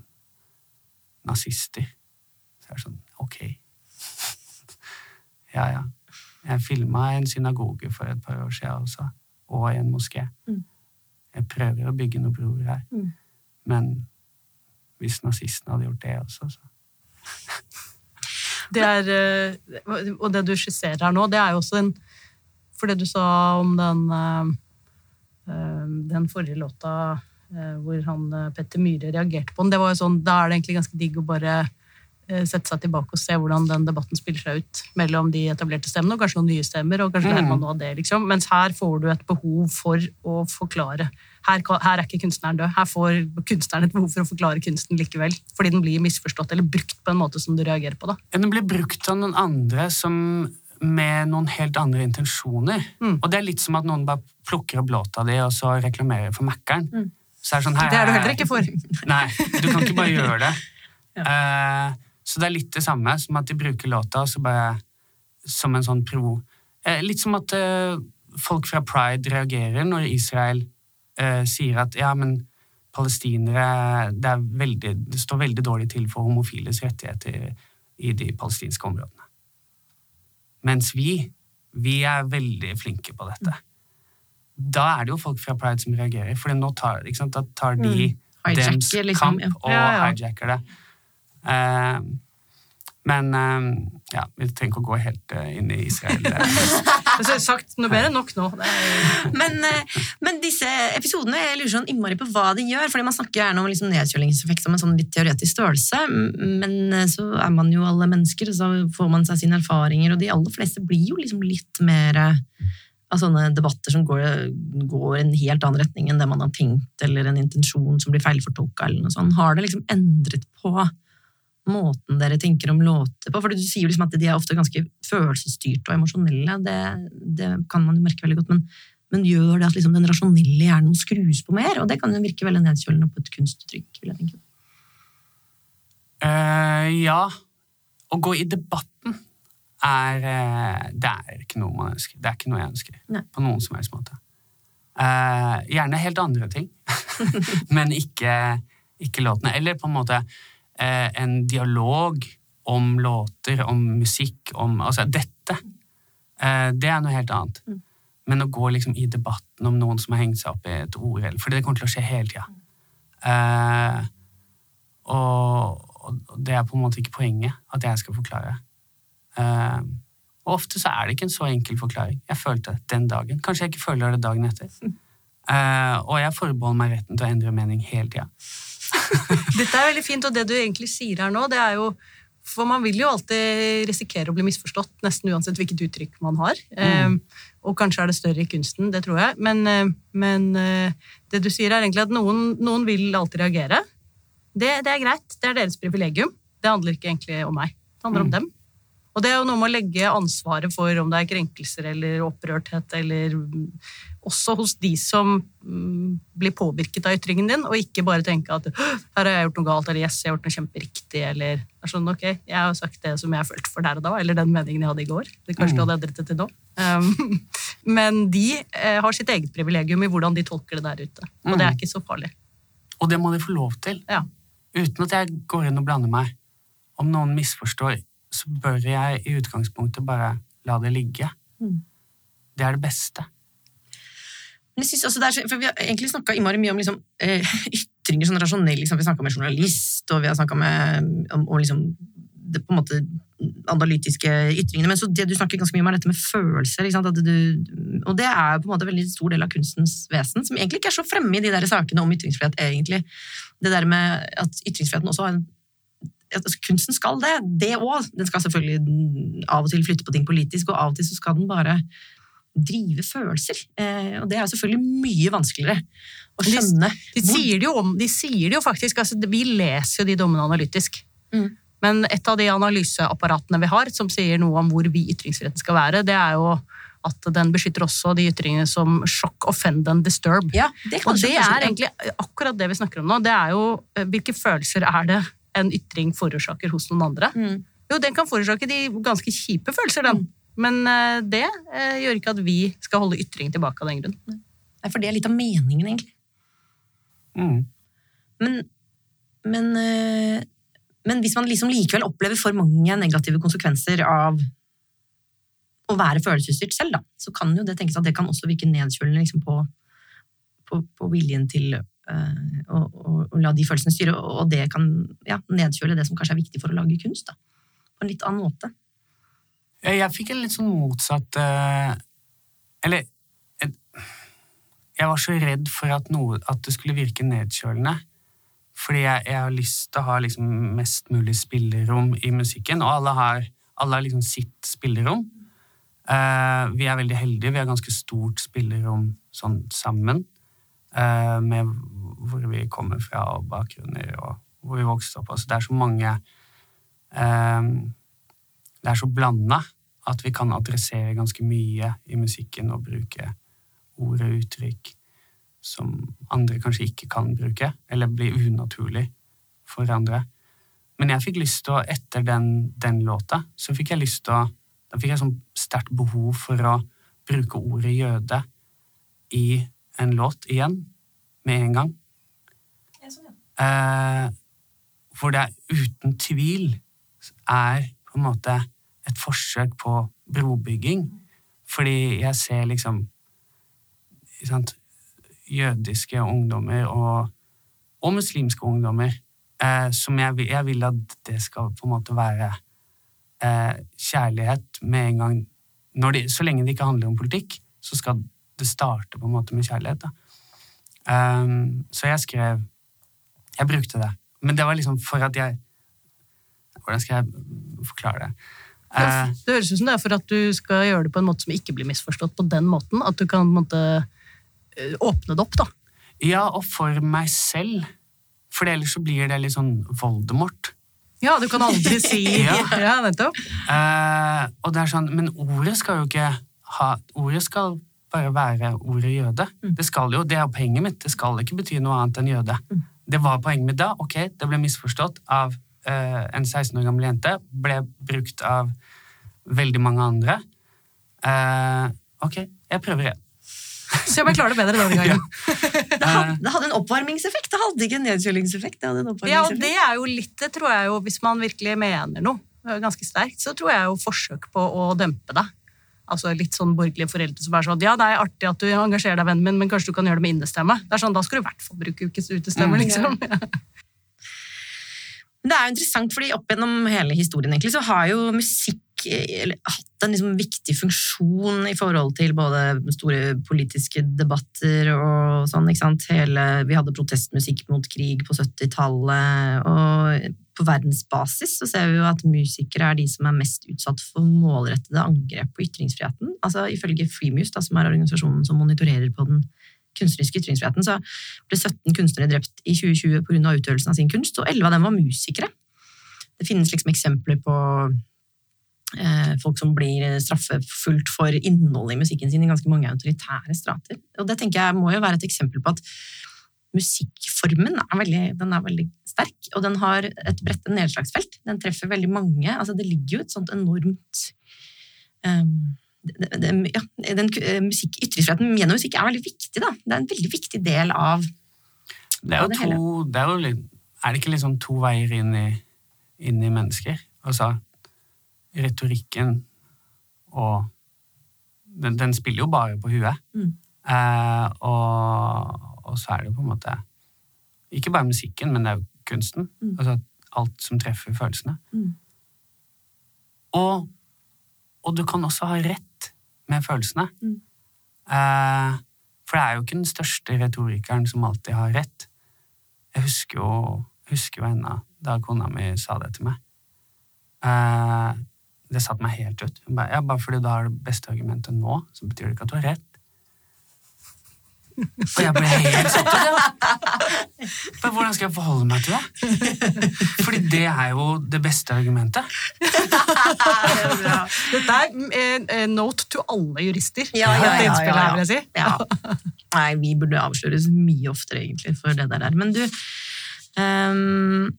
nazister. Så er det sånn Ok. ja, ja. Jeg filma en synagoge for et par år siden også, og en moské. Mm. Jeg prøver å bygge noen broer her, Mm. men hvis nazistene hadde gjort det også, så. Det er, eh, og det du skisserer her nå, det er jo også en For det du sa om den, eh, eh, den forrige låta hvor han Petter Myhre reagerte på den, det var jo sånn, da er det egentlig ganske digg å bare sette seg tilbake og se hvordan den debatten spiller seg ut mellom de etablerte stemmene, og kanskje noen nye stemmer, og kanskje Mm. lærer man noe av det, liksom. Mens her får du et behov for å forklare. Her, her er ikke kunstneren død. Her får kunstneren et behov for å forklare kunsten likevel, fordi den blir misforstått eller brukt på en måte som du reagerer på, da. Den blir brukt av noen andre som med noen helt andre intensjoner. Mm. Og det er litt som at noen bare plukker opp låta di og så reklamerer for Mækkern. Mm. Så er det sånn her, Det er du heller ikke for. Nei, du kan ikke bare gjøre det. Eh, så det er litt det samme som at de bruker låta så bare som en sånn provo. Eh, litt som at eh, folk fra Pride reagerer når Israel eh, sier at ja, men palestinere det, veldig, det står veldig dårlig til for homofiles rettigheter i de palestinske områdene. Mens vi, vi er veldig flinke på dette. Da er det jo folk fra Pride som reagerer, for nå tar, sant, tar de mm. dems liksom, kamp og Ja, ja. hijacker det. Eh, men eh, ja, vi trenger ikke å gå helt eh, inn i Israel. Det er jeg har sagt noe bedre enn nok nå. Men, men disse episodene jeg lurer sånn innmari på hva de gjør. fordi Man snakker gjerne om liksom nedkjølingseffekt som en sånn litt teoretisk størrelse, men så er man jo alle mennesker, og så får man seg sine erfaringer, og de aller fleste blir jo liksom litt mer av sånne debatter som går, går i en helt annen retning enn det man har tenkt, eller en intensjon som blir feilfortolka, eller noe sånt. Har det liksom endret på måten dere tenker om låter på? For du sier liksom at de er ofte ganske følelsesstyrte og emosjonelle. Det, det kan man jo merke veldig godt. Men, men gjør det at liksom den rasjonelle hjernen skrus på mer? Og det kan jo virke veldig nedkjølende på et kunstuttrykk. vil jeg tenke. Uh, ja. Å gå i debatten er eh, Det er ikke noe man ønsker. Det er ikke noe jeg ønsker. Nei. På noen som helst måte. Uh, gjerne helt andre ting, men ikke, ikke låtene. Eller på en måte en dialog om låter, om musikk, om Altså dette. Eh, det er noe helt annet. Mm. Men å gå liksom i debatten om noen som har hengt seg opp i et ord, for det kommer til å skje hele tida. Eh, og, det er på en måte ikke poenget at jeg skal forklare. Eh, og ofte så er det ikke en så enkel forklaring. Jeg følte det den dagen. Kanskje jeg ikke føler det dagen etter. Eh, og jeg forbeholder meg retten til å endre mening hele tida. Dette er veldig fint, og det du egentlig sier her nå, det er jo For man vil jo alltid risikere å bli misforstått, nesten uansett hvilket uttrykk man har. Eh, og kanskje er det større i kunsten, det tror jeg. Men, eh, men eh, det du sier er egentlig at noen, noen vil alltid reagere. Det, det er greit, det er deres privilegium. Det handler ikke egentlig om meg. Det handler om dem. Og det er jo noe med å legge ansvaret for om det er krenkelser eller opprørthet, eller mm, også hos de som mm, blir påvirket av ytringen din, og ikke bare tenke at her har jeg gjort noe galt, eller yes, jeg har gjort noe kjemperiktig, eller er sånn, ok, jeg har sagt det som jeg følte for der og da, eller den meningen jeg hadde i går. Det kanskje du hadde endret det til nå. Um, men de eh, har sitt eget privilegium i hvordan de tolker det der ute, og det er ikke så farlig. Og det må de få lov til. Ja. Uten at jeg går inn og blander meg. Om noen misforstår, så bør jeg i utgangspunktet bare la det ligge. Mm. Det er det beste. Men jeg synes også det er så, for Vi har egentlig snakka mye om liksom, eh, ytringer sånn rasjonell. Liksom. Vi har snakka med journalist, og vi har snakka om, om liksom, det på en måte analytiske ytringene. Men så det du snakker ganske mye om, er dette med følelser. Du, og det er på en måte en veldig stor del av kunstens vesen, som egentlig ikke er så fremme i de der sakene om ytringsfrihet, egentlig. Det der med at ytringsfriheten også har en altså, kunsten skal det, det òg. Den skal selvfølgelig av og til flytte på ting politisk, og av og til så skal den bare drive følelser. Eh, og det er selvfølgelig mye vanskeligere å skjønne. De de, sier det jo, om, de sier det jo faktisk, altså, vi leser jo de dommene analytisk. Mm. Men et av de analyseapparatene vi har, som sier noe om hvor vi ytringsfriheten skal være, det er jo at den beskytter også de ytringene som shock, offend and disturb. Ja, det kan Og det er egentlig akkurat det vi snakker om nå. Det er jo eh, hvilke følelser er det en ytring forårsaker hos noen andre. Mm. Jo, den kan forårsake de ganske kjipe følelser, den. Men uh, det uh, gjør ikke at vi skal holde ytring tilbake av den grunn. Nei, For det er litt av meningen, egentlig. Mm. Men, men, uh, men hvis man liksom likevel opplever for mange negative konsekvenser av å være følelsesstyrt selv, da, så kan jo det tenkes at det kan også virke nedkjølende liksom på, på, på viljen til eh, og, å, å la de følelsene styre, og og det kan ja, nedkjøle det som kanskje er viktig for å lage kunst. Da, på en litt annen måte. Jeg, fikk en litt sånn motsatt eh, Eller Jeg var så redd for at, noe, at det skulle virke nedkjølende. Fordi jeg, jeg har lyst til å ha liksom mest mulig spillerom i musikken, og alle har, alle har liksom sitt spillerom. Eh, vi er veldig heldige. Vi har ganske stort spillerom sånn sammen. Eh, med hvor vi kommer fra og bakgrunner og hvor vi vokste opp. Altså, det er så mange eh, Det er så blanda at vi kan adressere ganske mye i musikken og bruke ord og uttrykk som andre kanskje ikke kan bruke, eller blir unaturlig for andre. Men jeg fikk lyst til å, etter den, den låta, så fikk jeg lyst til å Da fikk jeg sånn sterkt behov for å bruke ordet jøde i en låt igjen, med en gang. Eh, hvor det uten tvil er på en måte et forsøk på brobygging. Fordi jeg ser liksom sant, jødiske ungdommer og, og muslimske ungdommer eh, som jeg, jeg vil at det skal på en måte være eh, kjærlighet med en gang når de, Så lenge det ikke handler om politikk, så skal det starter på en måte med kjærlighet. Um, så jeg skrev Jeg brukte det. Men det var liksom for at jeg Hvordan skal jeg forklare det? Uh, Det høres ut som det er for at du skal gjøre det på en måte som ikke blir misforstått på den måten. At du kan måte, eh, åpne det opp, da. ja, og for meg selv. For ellers så blir det litt sånn Voldemort. Ja, du kan aldri si Ja. ja. nettopp. Uh, og det er sånn, Men ordet skal jo ikke ha Ordet skal bare være ordet jøde. Det skal jo, det er poenget mitt. Det skal ikke bety noe annet enn jøde. Det var poenget mitt da. Ok, det ble misforstått av uh, en 16 år gammel jente. Ble brukt av veldig mange andre. Uh, ok, jeg prøver igjen. Så jeg bare klarer det bedre denne gangen. Det hadde, det hadde en oppvarmingseffekt, det hadde ikke en nedkjølingseffekt. Det hadde en Ja, og det er jo litt, det tror jeg jo, hvis man virkelig mener noe ganske sterkt, så tror jeg jo forsøk på å dempe det. Altså litt sånn borgerlige foreldre som er sånn ja, det er artig at du engasjerer deg, vennen min, men kanskje du kan gjøre det med innestemme. Det er sånn, Da skal du i hvert fall bruke ukes utestemme, Mm. liksom. Men det er jo interessant, fordi opp gjennom hele historien egentlig, så har jo musikk hatt en liksom viktig funksjon i forhold til både store politiske debatter og sånn. ikke sant? Hele, vi hadde protestmusikk mot krig på 70-tallet, og på verdensbasis så ser vi jo at musikere er de som er mest utsatt for målrettede angrep på ytringsfriheten. Altså Ifølge Freemuse, da, som er organisasjonen som monitorerer på den kunstneriske ytringsfriheten, så ble 17 kunstnere drept i 2020 pga. utøvelsen av sin kunst, og 11 av dem var musikere. Det finnes liksom eksempler på folk som blir straffefullt for innholdet i musikken sin i ganske mange autoritære strater. Og det tenker jeg må jo være et eksempel på at musikkformen er veldig, den er veldig sterk, og den har et bredt nedslagsfelt. Den treffer veldig mange. Altså, det ligger jo et sånt enormt um, det, det, ja, den eh, musikk, Ytringsfriheten gjennom musikk er veldig viktig. Da. Det er en veldig viktig del av Det er jo det to det er, jo er det ikke liksom to veier inn i, inn i mennesker? Altså retorikken og den, den spiller jo bare på huet. Mm. Eh, og, og så er det på en måte Ikke bare musikken, men det er jo kunsten. Mm. Altså alt som treffer følelsene. Mm. Og, og du kan også ha rett med følelsene. Mm. Eh, for det er jo ikke den største retorikeren som alltid har rett. Jeg husker jo, husker jo ennå da kona mi sa det til meg. Eh, det satte meg helt ut. Hun bare, ja, bare fordi du har det beste argumentet nå, så betyr det ikke at du har rett. Og jeg ble helt satt ut. Men hvordan skal jeg forholde meg til det? Fordi det er jo det beste argumentet. Dette er en, en note to alle jurister. Ja, ja, ja, ja, ja. si. Ja. Nei, vi burde avsløres mye oftere, egentlig, for det der. Men du, um,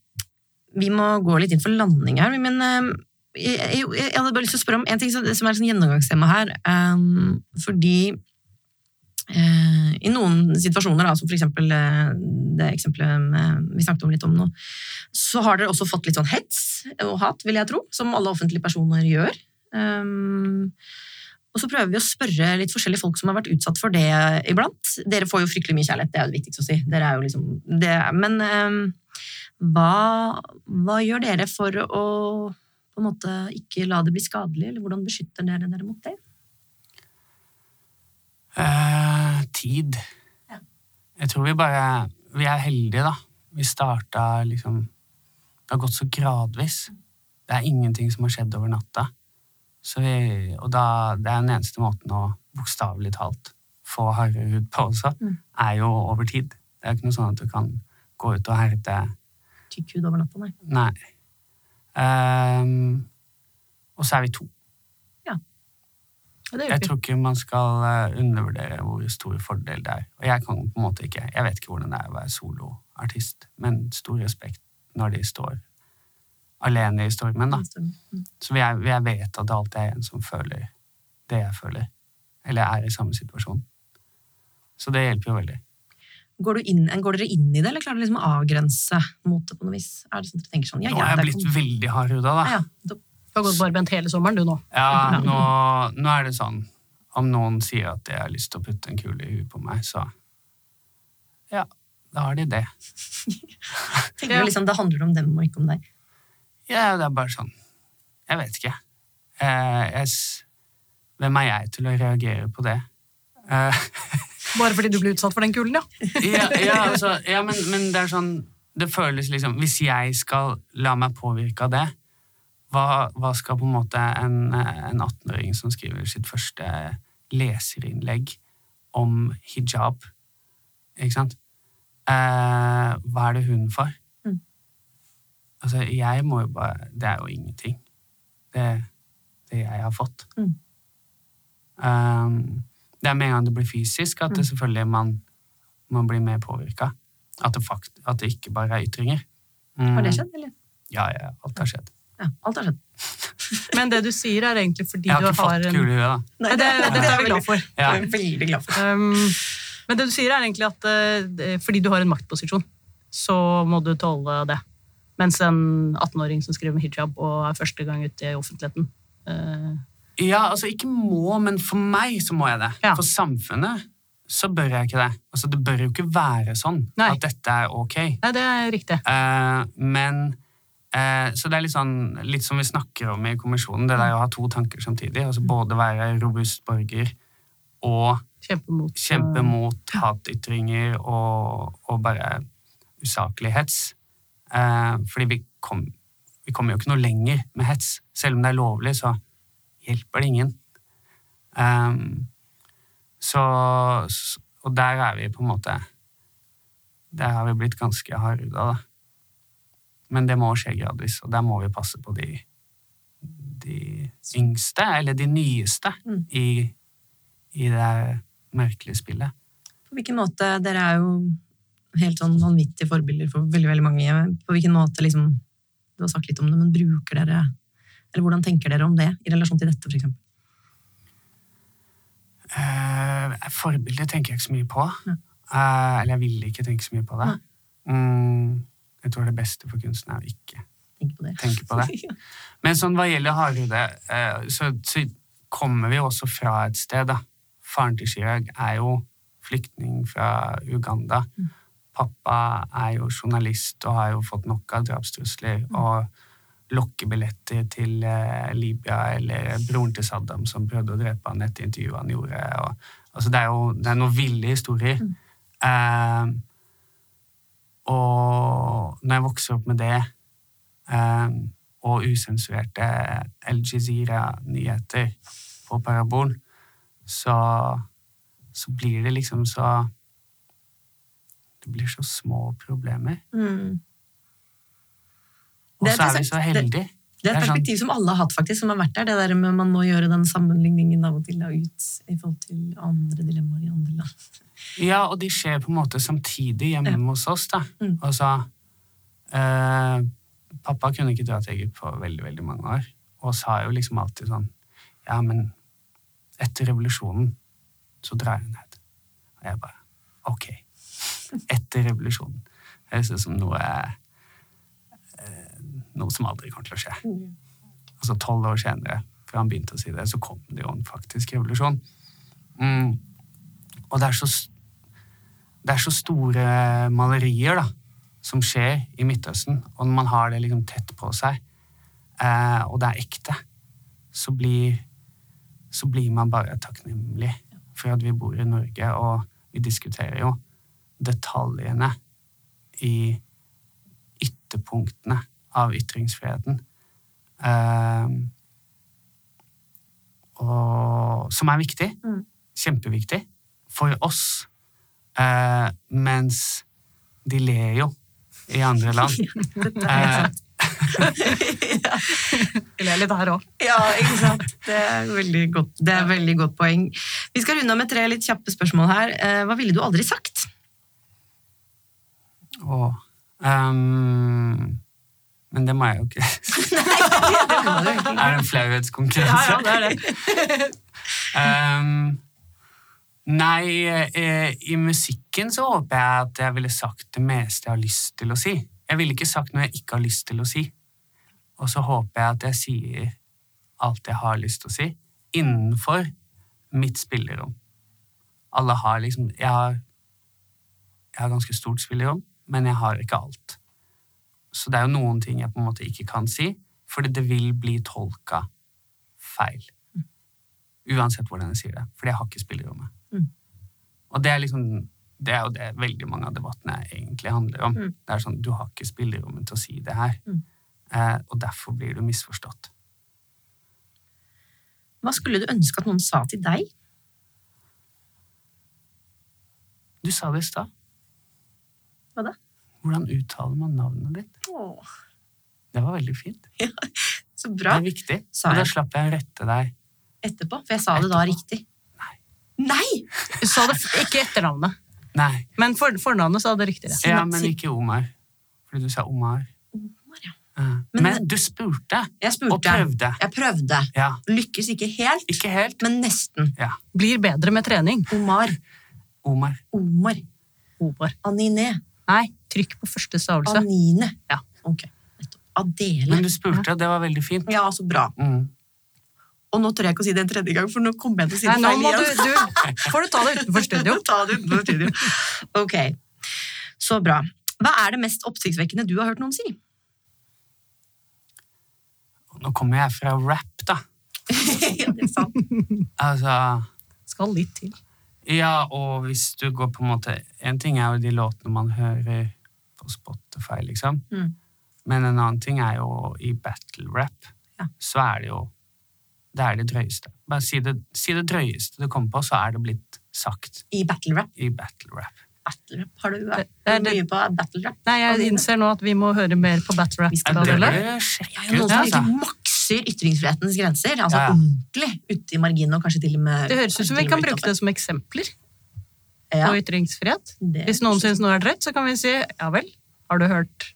vi må gå litt inn for landing her. Men ehm, jeg, jeg, hadde bare lyst til å spørre om en ting som, som er sånn gjennomgangstema her. Um, fordi uh, i noen situasjoner, da, som for eksempel eh, det eksempelet vi snakket om litt om nå, så har dere også fått litt sånn hets og hat, vil jeg tro, som alle offentlige personer gjør. Um, og så prøver vi å spørre litt forskjellige folk som har vært utsatt for det iblant. Dere får jo fryktelig mye kjærlighet, det er jo det viktigste å si. Dere er jo liksom, det, men um, hva, hva gjør dere for å på en måte ikke la det bli skadelig, eller hvordan beskytter dere dere mot det? Eh, tid. Ja. Jeg tror vi bare Vi er heldige, da. Vi starta liksom Det har gått så gradvis. Det er ingenting som har skjedd over natta. Så vi, og da, det er den eneste måten å bokstavelig talt få hardere hud på også, Mm. er jo over tid. Det er ikke noe sånn at du kan gå ut og herde Tykk hud over natta, nei. Nei. Ehm, og så er vi to. Ja, Jeg tror ikke man skal eh, undervurdere hvor stor fordel det er. Og jeg kan på en måte ikke, jeg vet ikke hvordan det er å være soloartist, men stor respekt når de står alene i stormen. da. Mm. Så jeg, jeg vet at det alltid er en som føler det jeg føler, eller er i samme situasjon. Så det hjelper jo veldig. Går, du inn, går dere inn i det, eller klarer dere liksom å avgrense mot det på noe vis? Er det sånn at dere tenker sånn, ja, Nå har er jeg blitt kom- veldig hardhuda, da. ja, ja, Du har gått barbent hele sommeren, du nå. Ja, nå, nå er det sånn Om noen sier at jeg har lyst til å putte en kule i huet på meg, så Ja, da har de det. tenker Ja. du liksom det handler om dem og ikke om deg? Ja, det er bare sånn Jeg vet ikke. Eh, jeg, hvem er jeg til å reagere på det? Eh, Bare fordi du ble utsatt for den kulen, ja. ja, ja, altså, ja men, men det er sånn Det føles liksom Hvis jeg skal la meg påvirke av det, hva, hva skal på en måte en, en 18-åring som skriver sitt første leserinnlegg om hijab Ikke sant? Eh, hva er det hun for? Mm. Altså, jeg må jo bare Det er jo ingenting. Det, det jeg har fått. Mm. Um, det er med en gang det blir fysisk at det selvfølgelig man, man blir mer påvirka. At, det at det ikke bare er ytringer. Mm. Har det skjedd, eller? Ja, ja, alt har skjedd. Ja, alt har skjedd. Men det du sier, er egentlig fordi Jeg har du ikke har fått en kule i huet, da. Nei, det, det er vi glad for. Ja. Jeg er veldig glad for. Um, men det du sier, er egentlig at uh, fordi du har en maktposisjon, så må du tåle det. Mens en 18-åring som skriver med hijab og er første gang ute i offentligheten eh, Ja, altså ikke må, men for meg så må jeg det. Ja. For samfunnet så bør jeg ikke det. Altså Det bør jo ikke være sånn Nei. at dette er ok. Nei, det er riktig. Uh, men uh, Så det er litt sånn litt som vi snakker om i kommisjonen, det der å ha to tanker samtidig. Altså både være robust borger og Kjempe mot eh, kjempe mot hatytringer og, og bare usaklig hets. Eh, fordi vi, kom, vi kommer jo ikke noe lenger med hets. Selv om det er lovlig, så hjelper det ingen. Um, så, og der er vi på en måte Der har vi blitt ganske hardhuda, da. Men det må skje gradvis, og der må vi passe på de, de yngste, eller de nyeste, Mm. i, i det merkelige spillet. På hvilken måte, dere er jo helt sånn vanvittige forbilder for veldig, veldig mange. På hvilken måte, liksom, du har sagt litt om det, men bruker dere, eller hvordan tenker dere om det i relasjon til dette, eksempel? Uh, Forbilder tenker jeg ikke så mye på. Ja. Uh, eller jeg vil ikke tenke så mye på det. Mm, jeg tror det beste for kunsten er å ikke tenke på det. tenke på det. Men sånn hva gjelder hardhude, uh, så, så kommer vi også fra et sted, da. Faren til Chirag er jo flyktning fra Uganda. Pappa er jo journalist og har jo fått nok av drapstrusler og lokkebilletter til eh, Libya eller broren til Saddam som prøvde å drepe han etter intervjuet han gjorde. Og, altså det er jo det er noen ville historier. Eh, og når jeg vokser opp med det, eh, og usensurerte El Jazeera-nyheter på parabol, så, så blir det liksom så Det blir så små problemer. Mm. Og så er vi så heldige. Det er et sånn- perspektiv som alle har hatt, faktisk, som har vært der. Det der med Man må gjøre den sammenligningen av og til da, ut i forhold til andre dilemmaer i andre land. Ja, og de skjer på en måte samtidig hjemme hos oss, da. Mm. Altså, eh, pappa kunne ikke dra til Egypt på veldig, veldig mange år, og sa jo liksom alltid sånn Ja, men etter revolusjonen så drar jeg ned. Og jeg bare Ok. Etter revolusjonen. Det høres ut som noe eh, Noe som aldri kommer til å skje. Altså tolv år senere, fra han begynte å si det, så kom det jo en faktisk revolusjon. Mm. Og det er, så, det er så store malerier da, som skjer i Midtøsten, og når man har det liksom tett på seg, eh, og det er ekte, så blir, så blir man bare takknemlig for at vi bor i Norge, og vi diskuterer jo detaljene i ytterpunktene av ytringsfriheten. Eh, og, som er viktig. Mm. Kjempeviktig for oss. Eh, mens de ler jo i andre land. Vi ler litt her òg. Ja, ikke sant? Det er veldig godt, det er veldig godt poeng. Vi skal runde av med tre litt kjappe spørsmål her. Hva ville du aldri sagt? Å ehm, men det må jeg jo ikke Det ikke. Er det en flauhetskonkurranse? Ja, ja, det er det. um, nei, eh, i musikken så håper jeg at jeg ville sagt det meste jeg har lyst til å si. Jeg ville ikke sagt noe jeg ikke har lyst til å si. Og så håper jeg at jeg sier alt jeg har lyst til å si, innenfor mitt spillerom. Alle har liksom Jeg har, jeg har ganske stort spillerom, men jeg har ikke alt. Så det er jo noen ting jeg på en måte ikke kan si, fordi det vil bli tolka feil. Uansett hvordan jeg sier det, fordi jeg har ikke spillerommet. Mm. Og det er liksom det er jo det veldig mange av debattene egentlig handler om. Mm. Det er sånn, Du har ikke spillerommet til å si det her, Mm. eh, og derfor blir du misforstått. Hva skulle du ønske at noen sa til deg? Du sa det i stad. Hva da? Hvordan uttaler man navnet ditt? Åh, Det var veldig fint. så bra. Det er viktig. Sa Og da slapp jeg å rette deg. Etterpå, for jeg sa det da riktig. Nei. Nei! Du sa det ikke etternavnet, Nei. men for, fornavnet sa det riktig. Ja. Ja, men ikke Omar. Fordi du sa Omar. Omar, ja. Ja. Men- Men, du spurte, Jeg og prøvde. Jeg prøvde. Ja. Lykkes ikke helt, Ikke helt. men nesten. Ja. Blir bedre med trening. Omar. Omar. Omar. Omar. Anine. Nei, trykk på første stavelse. Anine. Ja. Ok. Adele. Men du spurte, det var veldig fint. Ja, så bra. Mm. Og nå tør jeg ikke å si det en tredje gang, for nå kommer jeg til å si det feil igjen. du, du Får du ta det utenfor studio. Ta det utenfor studio. Ok, så bra. Hva er det mest oppsiktsvekkende du har hørt noen si? Nå kommer jeg fra rap, da. ja, det er sant. Altså Skal litt til. Ja, og hvis du går på en måte En ting er jo de låtene man hører på Spotify, liksom. Mm. Men en annen ting er jo i battle rap. Ja. Så er det jo Det er det drøyeste. Bare si det, si det drøyeste du kommer på, så er det blitt sagt I battle rap. i battle rap. Battle rap. Har du vært mye på battle rap? Nei, jeg innser nå at vi må høre mer på battle rap. Vi skal Ja, det bør Jeg sjekke noen som Altså. virkelig makser ytringsfrihetens grenser. Altså Ja, ja. ordentlig ute i marginen, og kanskje til og med Det høres ut som vi kan bruke det som eksempler Ja, på ytringsfrihet. det, Hvis noen syns noe er drøyt, så kan vi si ja vel, har du hørt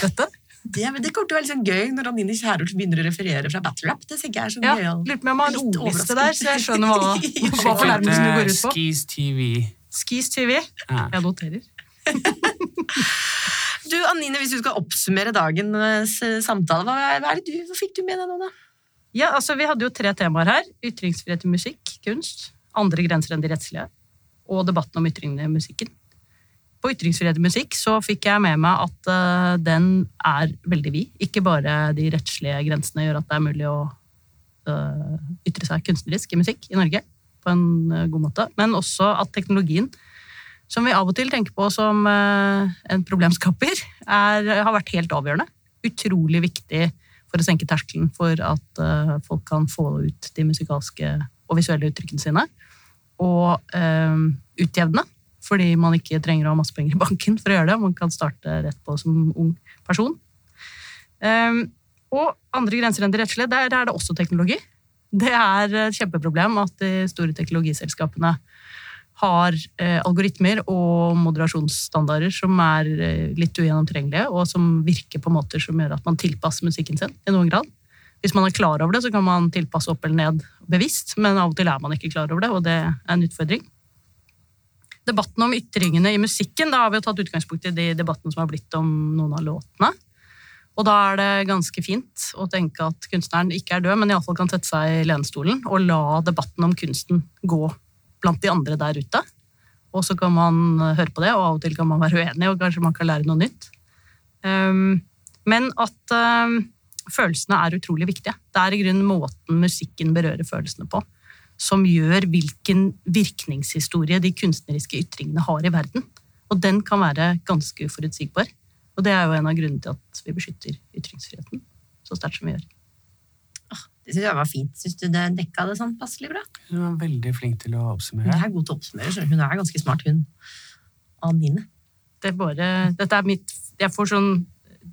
dette? det, det kommer til å være litt sånn gøy når Anine Kjærulf begynner å referere fra battle rap. Det tenker jeg er så Ja, gøyal. Lurer på om jeg har ha en ordliste der, så jeg skjønner hva, hva fornærmelsen går ut på. Skis TV. Skis TV. Ja. Jeg noterer. Du, Anine, hvis du skal oppsummere dagens eh, samtale, hva, hva, er det du, hva fikk du med deg nå, da? Ja, altså Vi hadde jo tre temaer her. Ytringsfrihet i musikk, kunst, andre grenser enn de rettslige, og debatten om ytringene i musikken. På ytringsfrihet i musikk så fikk jeg med meg at uh, den er veldig vid. Ikke bare de rettslige grensene gjør at det er mulig å uh, ytre seg kunstnerisk i musikk i Norge på en uh, god måte, men også at teknologien, som vi av og til tenker på som en problemskaper, er, har vært helt avgjørende utrolig viktig for å senke terskelen for at folk kan få ut de musikalske og visuelle uttrykkene sine. Og utjevne, fordi man ikke trenger å ha masse penger i banken for å gjøre det. Man kan starte rett på som ung person. Um, og andre grenser enn det rettslige, der, der er det også teknologi. Det er et kjempeproblem at de store teknologiselskapene har eh, algoritmer og moderasjonsstandarder som er eh, litt ugjennomtrengelige, og som virker på måter som gjør at man tilpasser musikken sin i noen grad. Hvis man er klar over det, så kan man tilpasse opp eller ned bevisst, men av og til er man ikke klar over det, og det er en utfordring. Debatten om ytringene i musikken, da har vi jo tatt utgangspunkt i de debattene som har blitt om noen av låtene. Og da er det ganske fint å tenke at kunstneren ikke er død, men iallfall kan sette seg i lenestolen og la debatten om kunsten gå blant de andre der ute. Og så kan man høre på det, og av og til kan man være uenig, og kanskje man kan lære noe nytt. Um, men at um, følelsene er utrolig viktige. Det er i grunnen måten musikken berører følelsene på, som gjør hvilken virkningshistorie de kunstneriske ytringene har i verden. Og den kan være ganske uforutsigbar. Og det er jo en av grunnene til at vi beskytter ytringsfriheten så sterkt som vi gjør. Det synes jeg var fint. Syns du det dekka det sånn passelig bra? Hun var veldig flink til å oppsummere. Hun er god til å oppsummere, så hun er ganske smart, hun. Anine. Det er bare, dette er mitt jeg får sånn,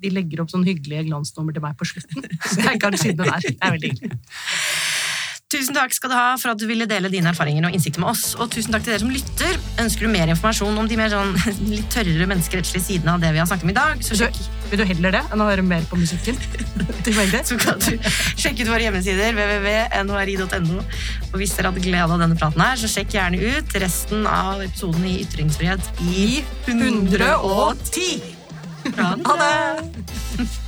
De legger opp sånn hyggelige glansnummer til meg på slutten. Så jeg kan skynde der. Det er veldig hyggelig. Tusen takk skal du ha for at du ville dele dine erfaringer og innsikter med oss. Og tusen takk til dere som lytter. Ønsker du mer informasjon om de mer sånn, litt tørrere menneskerettslige sidene av det vi har snakket om i dag, så sjekk, du, vil du heller det enn å høre mer på musikken? Så kan du sjekke ut våre hjemmesider www.nhri.no. Og hvis dere hadde glede av denne praten her, så sjekk gjerne ut resten av episoden i Ytringsfrihet i 110. Ha det!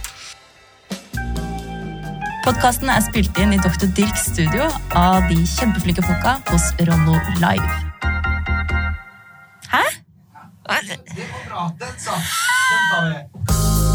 Podkasten er spilt inn i Dr. Dirks studio av de kjempeflinke folka hos Rollo Live. Hæ? Det var bra. Den satt. Den tar vi.